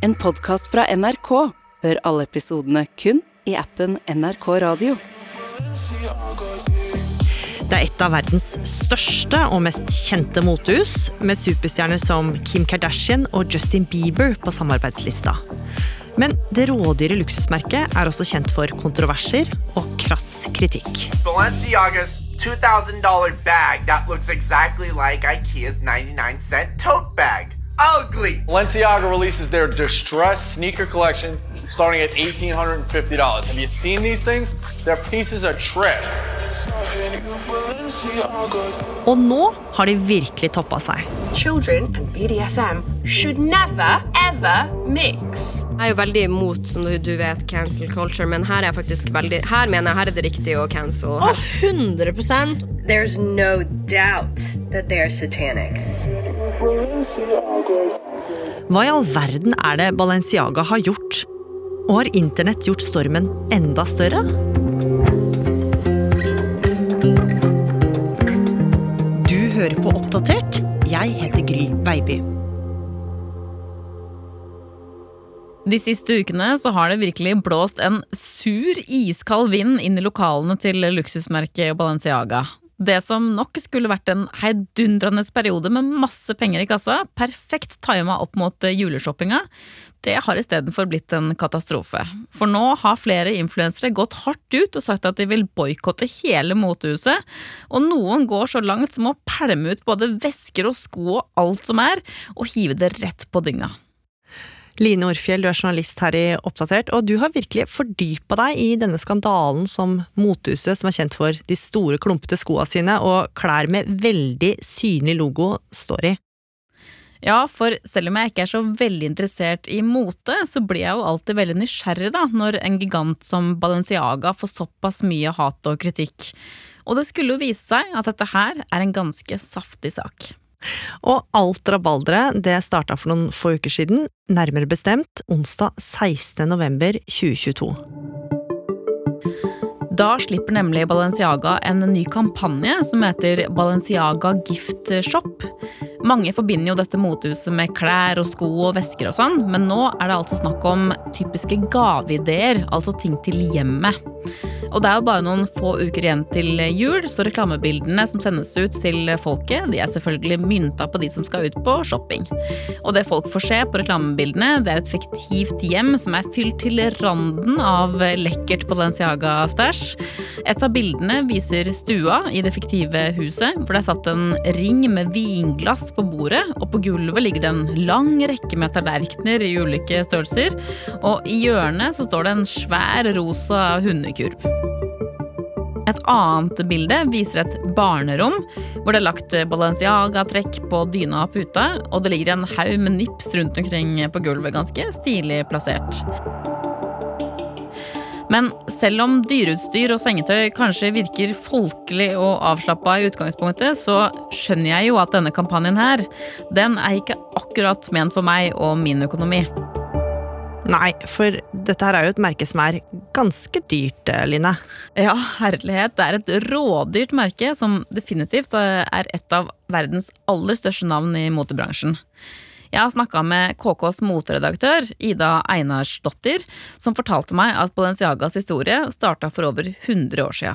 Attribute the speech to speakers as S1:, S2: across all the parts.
S1: En podkast fra NRK. Hør alle episodene kun i appen NRK Radio.
S2: Det er et av verdens største og mest kjente motehus, med superstjerner som Kim Kardashian og Justin Bieber på samarbeidslista. Men det rådyre luksusmerket er også kjent for kontroverser og krass kritikk.
S3: Balenciaga's $2,000 bag that looks exactly like IKEA's 99 cent tote bag. Ugly!
S4: Balenciaga releases their distressed sneaker collection starting at $1,850. Have you seen these things? Their pieces are trick.
S2: Og nå har de virkelig toppa seg.
S5: children and BDSM should never, ever mix.
S6: Jeg er jo veldig imot som du, vet, cancel culture, men her er jeg faktisk veldig Her mener jeg her er det riktig å cancel. Her.
S2: 100%
S5: There's no doubt that they're satanic.
S2: Hva i all verden er det Balenciaga har gjort? Og har internett gjort stormen enda større? Du hører på Oppdatert. Jeg heter Gry Baby.
S7: De siste ukene så har det virkelig blåst en sur, iskald vind inn i lokalene til luksusmerket Balenciaga. Det som nok skulle vært en heidundrende periode med masse penger i kassa, perfekt tima opp mot juleshoppinga, det har istedenfor blitt en katastrofe. For nå har flere influensere gått hardt ut og sagt at de vil boikotte hele motehuset, og noen går så langt som å pælme ut både vesker og sko og alt som er, og hive det rett på dynga.
S2: Line Orfjell, du er journalist her i Oppdatert, og du har virkelig fordypa deg i denne skandalen som motehuset, som er kjent for de store, klumpete skoa sine og klær med veldig synlig logo, står i.
S7: Ja, for selv om jeg ikke er så veldig interessert i mote, så blir jeg jo alltid veldig nysgjerrig da, når en gigant som Balenciaga får såpass mye hat og kritikk. Og det skulle jo vise seg at dette her er en ganske saftig sak.
S2: Og alt rabalderet det starta for noen få uker siden, nærmere bestemt onsdag 16. november 2022.
S7: Da slipper nemlig Balenciaga en ny kampanje som heter Balenciaga Gift Shop. Mange forbinder jo dette motehuset med klær og sko og vesker og sånn, men nå er det altså snakk om typiske gaveideer, altså ting til hjemmet. Og det er jo bare noen få uker igjen til jul, så reklamebildene som sendes ut til folket, de er selvfølgelig mynta på de som skal ut på shopping. Og det folk får se på reklamebildene, det er et fiktivt hjem som er fylt til randen av lekkert Balenciaga-stæsj. Et av bildene viser stua i det fiktive huset, hvor det er satt en ring med vinglass på bordet, og på gulvet ligger det en lang rekke med tallerkener i ulike størrelser, og i hjørnet så står det en svær rosa hundekurv. Et annet bilde viser et barnerom hvor det er lagt Balenciaga-trekk på dyna og puta, og det ligger en haug med nips rundt omkring på gulvet, ganske stilig plassert. Men selv om dyreutstyr og sengetøy kanskje virker folkelig og avslappa i utgangspunktet, så skjønner jeg jo at denne kampanjen her, den er ikke akkurat ment for meg og min økonomi.
S2: Nei, for dette her er jo et merke som er ganske dyrt, Line.
S7: Ja, herlighet. Det er et rådyrt merke som definitivt er et av verdens aller største navn i motebransjen. Jeg har snakka med KKs moteredaktør, Ida Einarsdottir, som fortalte meg at Balenciagas historie starta for over 100 år sia.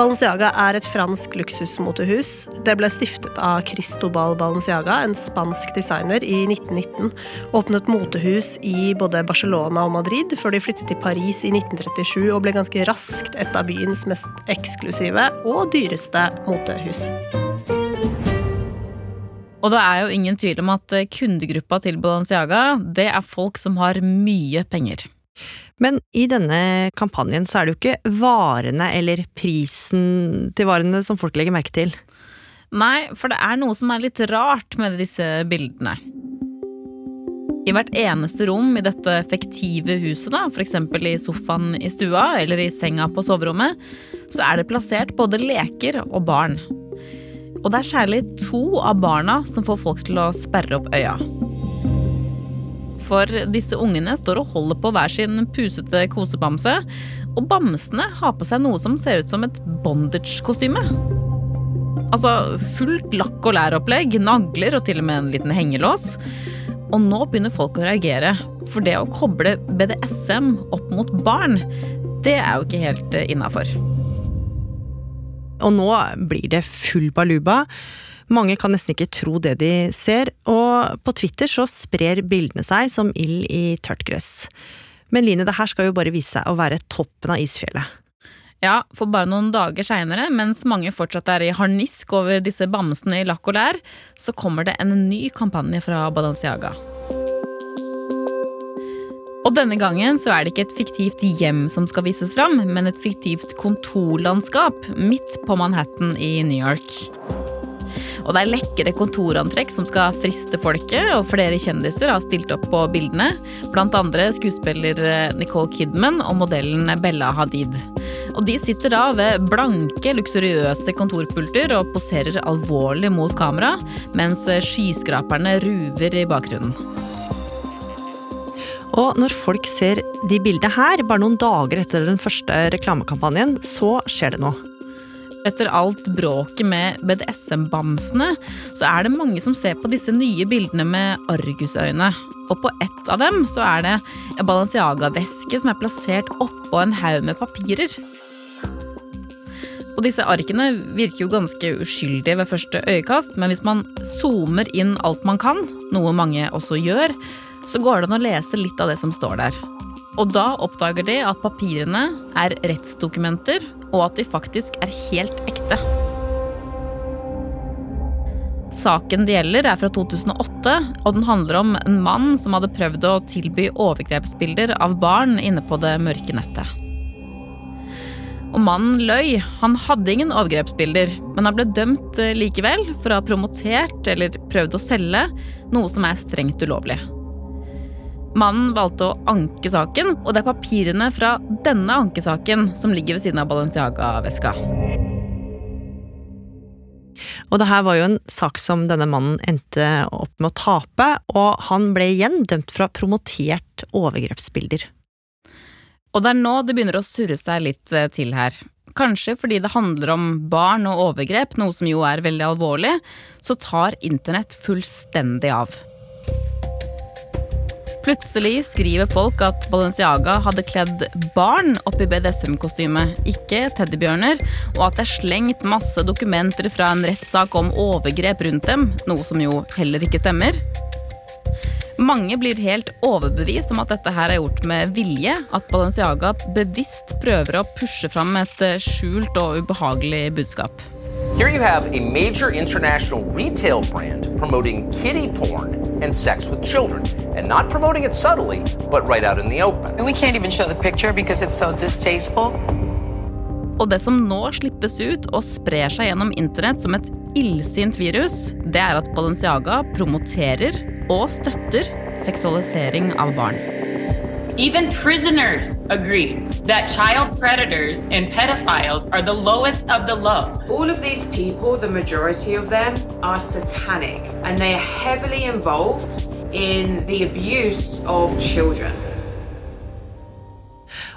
S8: Balenciaga er et fransk luksusmotehus. Det ble stiftet av Cristobal Balenciaga, en spansk designer, i 1919. Åpnet motehus i både Barcelona og Madrid før de flyttet til Paris i 1937 og ble ganske raskt et av byens mest eksklusive og dyreste motehus.
S7: Og det er jo ingen tvil om at kundegruppa til Balenciaga, det er folk som har mye penger.
S2: Men i denne kampanjen så er det jo ikke varene eller prisen til varene som folk legger merke til.
S7: Nei, for det er noe som er litt rart med disse bildene. I hvert eneste rom i dette effektive huset, da, f.eks. i sofaen i stua eller i senga på soverommet, så er det plassert både leker og barn. Og det er særlig to av barna som får folk til å sperre opp øya. For disse ungene står og holder på hver sin pusete kosebamse, og bamsene har på seg noe som ser ut som et bondage-kostyme. Altså fullt lakk og læropplegg, nagler og til og med en liten hengelås. Og nå begynner folk å reagere, for det å koble BDSM opp mot barn, det er jo ikke helt innafor.
S2: Og nå blir det full baluba. Mange kan nesten ikke tro det de ser, og på Twitter så sprer bildene seg som ild i tørt gress. Men Line, det her skal jo bare vise seg å være toppen av isfjellet.
S7: Ja, for bare noen dager seinere, mens mange fortsatt er i harnisk over disse bamsene i lakk og lær, så kommer det en ny kampanje fra Balenciaga. Og denne gangen så er det ikke et fiktivt hjem som skal vises fram, men et fiktivt kontorlandskap midt på Manhattan i New York. Og det er lekre kontorantrekk som skal friste folket, og flere kjendiser har stilt opp på bildene. Blant andre skuespiller Nicole Kidman og modellen Bella Hadid. Og de sitter da ved blanke, luksuriøse kontorpulter og poserer alvorlig mot kamera, mens skyskraperne ruver i bakgrunnen.
S2: Og når folk ser de bildene her, bare noen dager etter den første reklamekampanjen, så skjer det noe.
S7: Etter alt bråket med BDSM-bamsene, så er det mange som ser på disse nye bildene med argusøyne. Og på ett av dem så er det en Balenciaga-veske som er plassert oppå en haug med papirer. Og disse arkene virker jo ganske uskyldige ved første øyekast, men hvis man zoomer inn alt man kan, noe mange også gjør, så går det an å lese litt av det som står der. Og da oppdager de at papirene er rettsdokumenter, og at de faktisk er helt ekte. Saken det gjelder, er fra 2008, og den handler om en mann som hadde prøvd å tilby overgrepsbilder av barn inne på det mørke nettet. Og mannen løy. Han hadde ingen overgrepsbilder, men han ble dømt likevel for å ha promotert eller prøvd å selge noe som er strengt ulovlig. Mannen valgte å anke saken, og det er papirene fra denne ankesaken som ligger ved siden av Balenciaga-veska.
S2: Og det her var jo en sak som denne mannen endte opp med å tape, og han ble igjen dømt ha promotert overgrepsbilder.
S7: Og det er nå det begynner å surre seg litt til her. Kanskje fordi det handler om barn og overgrep, noe som jo er veldig alvorlig, så tar internett fullstendig av. Plutselig skriver folk at Balenciaga hadde kledd barn opp i BDSM-kostyme, ikke teddybjørner, og at det er slengt masse dokumenter fra en rettssak om overgrep rundt dem, noe som jo heller ikke stemmer. Mange blir helt overbevist om at dette her er gjort med vilje, at Balenciaga bevisst prøver å pushe fram et skjult og ubehagelig budskap.
S3: Here you have a major international retail brand promoting kitty porn and sex with children, and not promoting it subtly, but right out in the open.
S9: And we can't even show the picture because it's so distasteful.
S7: Og det som nå slippes ut og sprer seg gjennom internett som et illsint virus, det er at Balenciaga promoterer og støtter seksualisering av barn.
S10: Even prisoners agree that child predators and pedophiles are the lowest of the low.
S5: All of these people, the majority of them, are satanic and they are heavily involved in the abuse of children.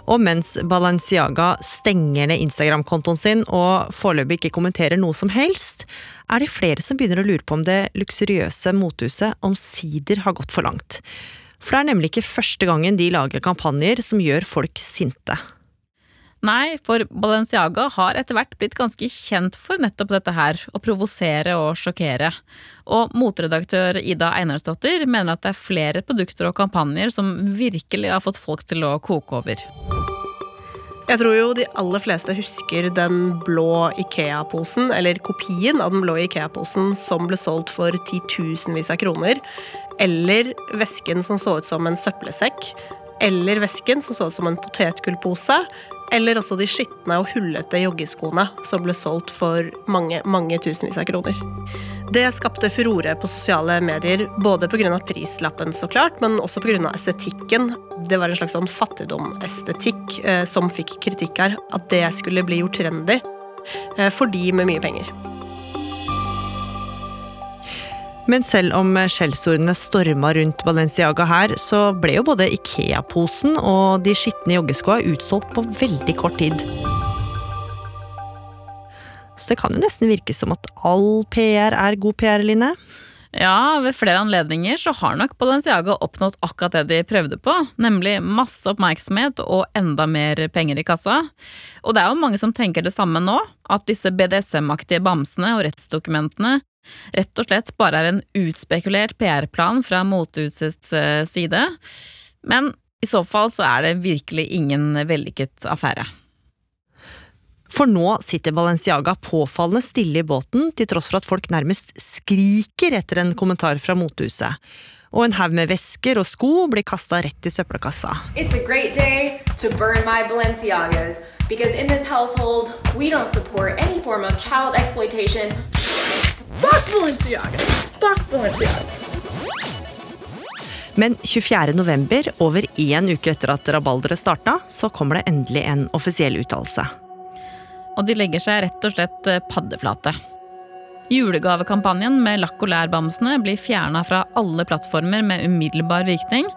S2: Og mens Balenciaga stenger ned Instagram-kontoen sin og foreløpig ikke kommenterer noe som helst, er det flere som begynner å lure på om det luksuriøse motehuset omsider har gått for langt. For det er nemlig ikke første gangen de lager kampanjer som gjør folk sinte.
S7: Nei, for Balenciaga har etter hvert blitt ganske kjent for nettopp dette her, å provosere og sjokkere. Og motredaktør Ida Einarsdottir mener at det er flere produkter og kampanjer som virkelig har fått folk til å koke over.
S8: Jeg tror jo de aller fleste husker den blå Ikea-posen, eller kopien av den blå Ikea-posen som ble solgt for titusenvis av kroner. Eller vesken som så ut som en søppelsekk. Eller vesken som så ut som en potetgullpose. Eller også de skitne og hullete joggeskoene som ble solgt for mange, mange tusenvis av kroner. Det skapte furore på sosiale medier, både pga. prislappen, så klart, men også pga. estetikken. Det var en slags sånn fattigdomestetikk eh, som fikk kritikk her. At det skulle bli gjort trendy eh, for de med mye penger.
S2: Men selv om skjellsordene storma rundt Balenciaga her, så ble jo både Ikea-posen og de skitne joggeskoa utsolgt på veldig kort tid. Så det kan jo nesten virke som at all PR er god PR, Line.
S7: Ja, ved flere anledninger så har nok Balenciaga oppnådd akkurat det de prøvde på, nemlig masse oppmerksomhet og enda mer penger i kassa. Og det er jo mange som tenker det samme nå, at disse BDSM-aktige bamsene og rettsdokumentene rett og slett bare er en utspekulert PR-plan fra motehusets eh, side. Men i så fall så er det virkelig ingen vellykket affære.
S2: For nå sitter Balenciaga påfallende stille i båten, til tross for at folk nærmest skriker etter en kommentar fra motehuset. Og en haug med vesker og sko blir kasta rett i søppelkassa.
S11: It's a great day to burn my Balenciagas because in this household we don't support any form of child exploitation. Fuck Balenciaga! Fuck Balenciaga!
S2: Men 24. november, over én uke etter at rabalderet starta, så kommer det endelig en offisiell uttalelse.
S7: Og de legger seg rett og slett eh, paddeflate. Julegavekampanjen med lakk og lær-bamsene blir fjerna fra alle plattformer med umiddelbar virkning.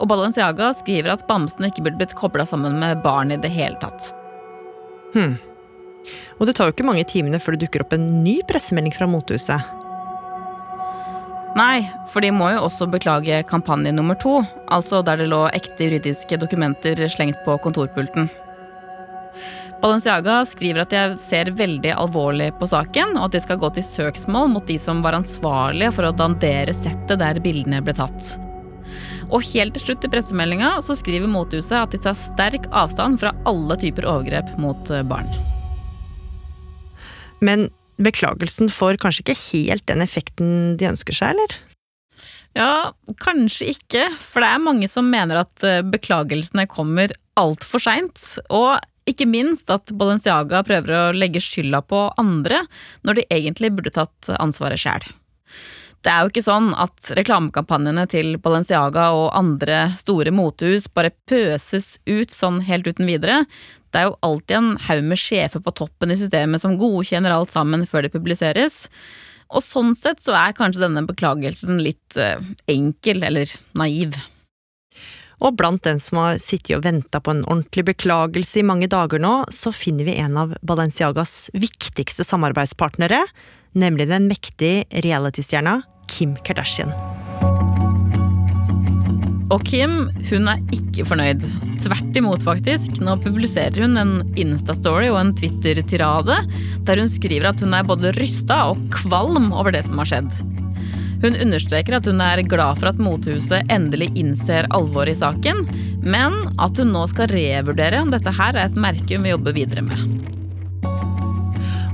S7: Og Balenciaga skriver at bamsene ikke burde blitt kobla sammen med barn i det hele tatt.
S2: Hm. Og det tar jo ikke mange timene før det dukker opp en ny pressemelding fra motehuset.
S7: Nei, for de må jo også beklage kampanje nummer to, altså der det lå ekte juridiske dokumenter slengt på kontorpulten. Balenciaga skriver at de ser veldig alvorlig på saken, og at de skal gå til søksmål mot de som var ansvarlige for å dandere settet der bildene ble tatt. Og helt til slutt i pressemeldinga så skriver motehuset at de tar sterk avstand fra alle typer overgrep mot eh, barn.
S2: Men beklagelsen får kanskje ikke helt den effekten de ønsker seg, eller?
S7: Ja, kanskje ikke, for det er mange som mener at eh, beklagelsene kommer altfor seint. Og ikke minst at Balenciaga prøver å legge skylda på andre, når de egentlig burde tatt ansvaret sjæl. Det er jo ikke sånn at reklamekampanjene til Balenciaga og andre store motehus bare pøses ut sånn helt uten videre. Det er jo alltid en haug med sjefer på toppen i systemet som godkjenner alt sammen før det publiseres. Og sånn sett så er kanskje denne beklagelsen litt eh, enkel, eller naiv.
S2: Og blant dem som har sittet og venta på en ordentlig beklagelse i mange dager nå, så finner vi en av Balenciagas viktigste samarbeidspartnere, nemlig den mektige reality-stjerna Kim Kardashian.
S7: Og Kim hun er ikke fornøyd. Tvert imot, faktisk. Nå publiserer hun en Insta-story og en Twitter-tirade der hun skriver at hun er både rysta og kvalm over det som har skjedd. Hun understreker at hun er glad for at motehuset endelig innser alvoret i saken, men at hun nå skal revurdere om dette her er et merke hun vil jobbe videre med.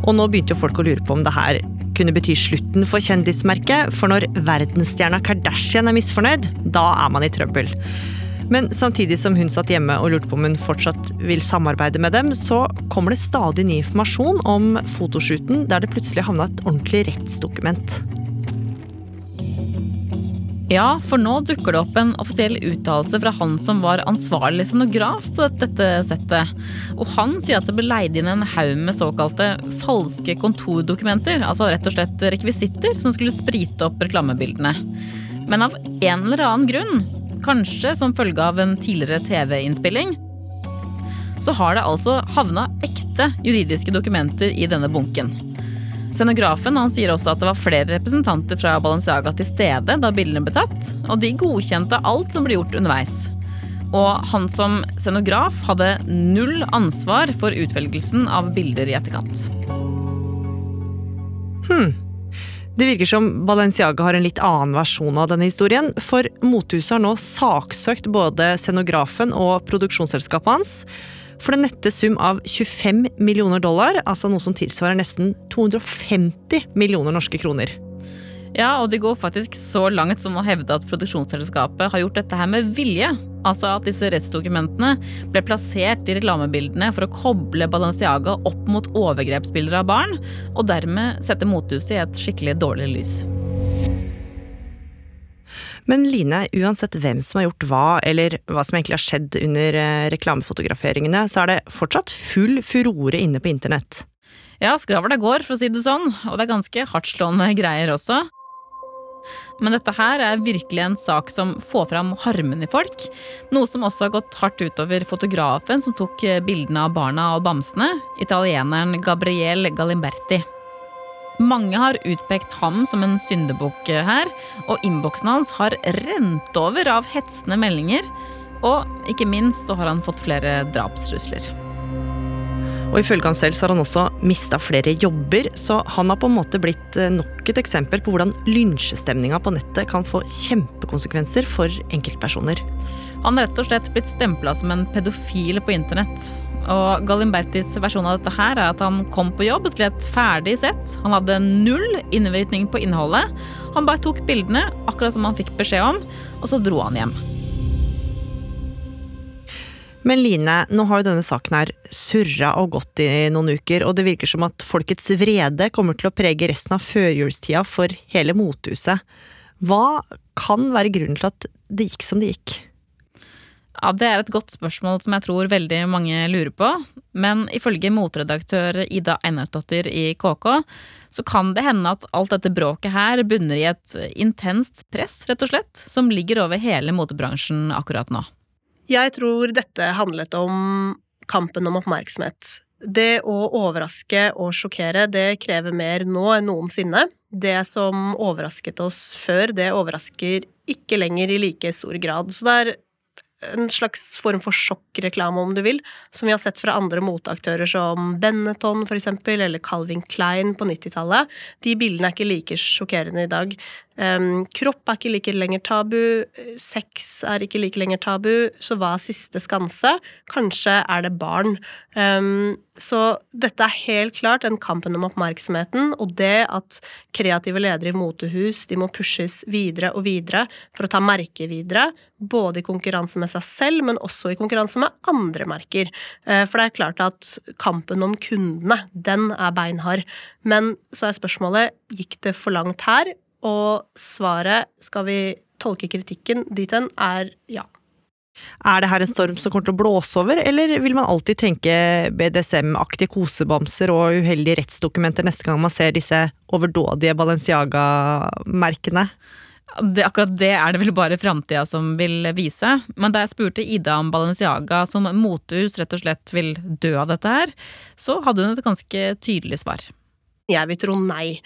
S2: Og nå begynte jo folk å lure på om det her kunne bety slutten for kjendismerket, for når verdensstjerna Kardashian er misfornøyd, da er man i trøbbel. Men samtidig som hun satt hjemme og lurte på om hun fortsatt vil samarbeide med dem, så kommer det stadig ny informasjon om fotoshooten der det plutselig havna et ordentlig rettsdokument.
S7: Ja, for nå dukker det opp en offisiell uttalelse fra han som var ansvarlig scenograf på dette settet. Og han sier at det ble leid inn en haug med såkalte falske kontordokumenter, altså rett og slett rekvisitter som skulle sprite opp reklamebildene. Men av en eller annen grunn, kanskje som følge av en tidligere TV-innspilling, så har det altså havna ekte juridiske dokumenter i denne bunken. Scenografen han sier også at det var flere representanter fra Balenciaga til stede da bildene ble tatt, og de godkjente alt som ble gjort underveis. Og han som scenograf hadde null ansvar for utvelgelsen av bilder i etterkant.
S2: Hmm. Det virker som Balenciaga har en litt annen versjon av denne historien, for motehuset har nå saksøkt både scenografen og produksjonsselskapet hans for den nette sum av 25 millioner dollar, altså noe som tilsvarer nesten 250 millioner norske kroner.
S7: Ja, og de går faktisk så langt som å hevde at produksjonsselskapet har gjort dette her med vilje. Altså at disse rettsdokumentene ble plassert i reklamebildene for å koble Balenciaga opp mot overgrepsbilder av barn, og dermed sette mothuset i et skikkelig dårlig lys.
S2: Men Line, uansett hvem som har gjort hva, eller hva som egentlig har skjedd under eh, reklamefotograferingene, så er det fortsatt full furore inne på internett.
S7: Ja, skravla går, for å si det sånn, og det er ganske hardtslående greier også. Men dette her er virkelig en sak som får fram harmen i folk. Noe som også har gått hardt utover fotografen som tok bildene av barna og bamsene, italieneren Gabriel Galimberti. Mange har utpekt ham som en syndebukk her, og innboksen hans har rent over av hetsende meldinger. Og ikke minst så har han fått flere drapstrusler.
S2: Og ifølge han selv så har han også mista flere jobber, så han har på en måte blitt eh, nok et eksempel på hvordan lynsjestemninga på nettet kan få kjempekonsekvenser for enkeltpersoner.
S7: Han har rett og slett blitt stempla som en pedofil på internett. Og Galimbertis versjon av dette her er at han kom på jobb til et ferdig sett. Han hadde null innvirkning på innholdet. Han bare tok bildene, akkurat som han fikk beskjed om, og så dro han hjem.
S2: Men Line, nå har jo denne saken her surra og gått i noen uker, og det virker som at folkets vrede kommer til å prege resten av førjulstida for hele motehuset. Hva kan være grunnen til at det gikk som det gikk?
S7: Ja, Det er et godt spørsmål som jeg tror veldig mange lurer på. Men ifølge moteredaktør Ida Einartsdottir i KK, så kan det hende at alt dette bråket her bunner i et intenst press, rett og slett, som ligger over hele motebransjen akkurat nå.
S8: Jeg tror dette handlet om kampen om oppmerksomhet. Det å overraske og sjokkere, det krever mer nå enn noensinne. Det som overrasket oss før, det overrasker ikke lenger i like stor grad. Så det er en slags form for sjokkreklame, om du vil, som vi har sett fra andre moteaktører som Benetton for eksempel, eller Calvin Klein på 90-tallet. De bildene er ikke like sjokkerende i dag. Um, kropp er ikke like lenger tabu, sex er ikke like lenger tabu, så hva er siste skanse? Kanskje er det barn. Um, så dette er helt klart den kampen om oppmerksomheten, og det at kreative ledere i motehus de må pushes videre og videre for å ta merket videre, både i konkurranse med seg selv, men også i konkurranse med andre merker. Uh, for det er klart at kampen om kundene, den er beinhard. Men så er spørsmålet, gikk det for langt her? Og svaret, skal vi tolke kritikken dit hen, er ja.
S2: Er det her en storm som kommer til å blåse over, eller vil man alltid tenke BDSM-aktige kosebamser og uheldige rettsdokumenter neste gang man ser disse overdådige Balenciaga-merkene?
S7: Det, akkurat det er det vel bare framtida som vil vise. Men da jeg spurte Ida om Balenciaga som motehus rett og slett vil dø av dette her, så hadde hun et ganske tydelig svar.
S8: Jeg vil tro nei.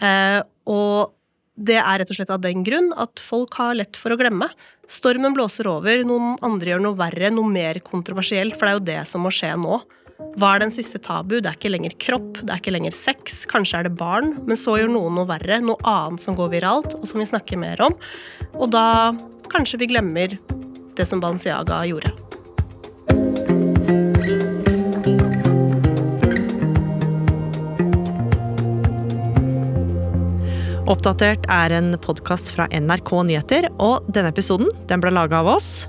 S8: Eh, og det er rett og slett av den grunn at folk har lett for å glemme. Stormen blåser over, noen andre gjør noe verre, noe mer kontroversielt, for det er jo det som må skje nå. Hva er den siste tabu? Det er ikke lenger kropp, det er ikke lenger sex, kanskje er det barn, men så gjør noen noe verre, noe annet som går viralt, og som vi snakker mer om. Og da kanskje vi glemmer det som Balenciaga gjorde.
S2: Oppdatert er en podkast fra NRK Nyheter, og denne episoden den ble laga av oss.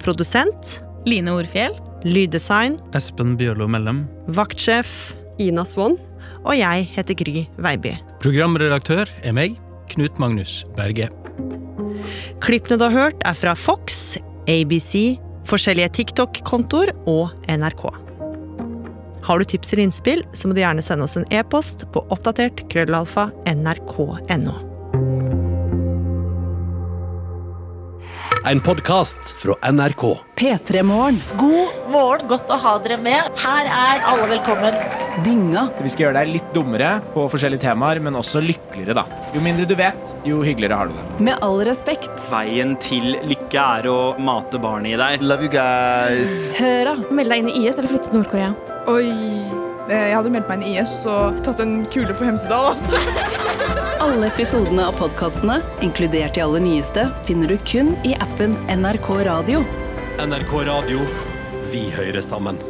S2: Produsent
S7: Line Orfjell.
S2: Lyddesign
S12: Espen Bjørlo Mellem.
S2: Vaktsjef
S6: Ina Swann.
S2: Og jeg heter Gry Veiby.
S12: Programredaktør er meg, Knut Magnus Berge.
S2: Klippene du har hørt, er fra Fox, ABC, forskjellige TikTok-kontoer og NRK. Har du tips eller innspill, så må du gjerne sende oss en e-post på oppdatert krøllalfa nrk.no.
S13: En podkast fra NRK.
S1: P3 Morgen.
S14: God morgen, godt å ha dere med. Her er alle velkommen.
S1: Dynga.
S15: Vi skal gjøre deg litt dummere på forskjellige temaer, men også lykkeligere, da. Jo mindre du vet, jo hyggeligere har du det.
S1: Med all respekt.
S16: Veien til lykke er å mate barnet i deg.
S17: Love you guys.
S1: Høra.
S18: Meld deg inn i IS eller flytte til Nord-Korea.
S19: Oi. Jeg hadde meldt meg inn i IS og tatt en kule for Hemsedal, altså.
S1: Alle episodene av podkastene, inkludert de aller nyeste, finner du kun i appen NRK Radio.
S13: NRK Radio. Vi hører sammen.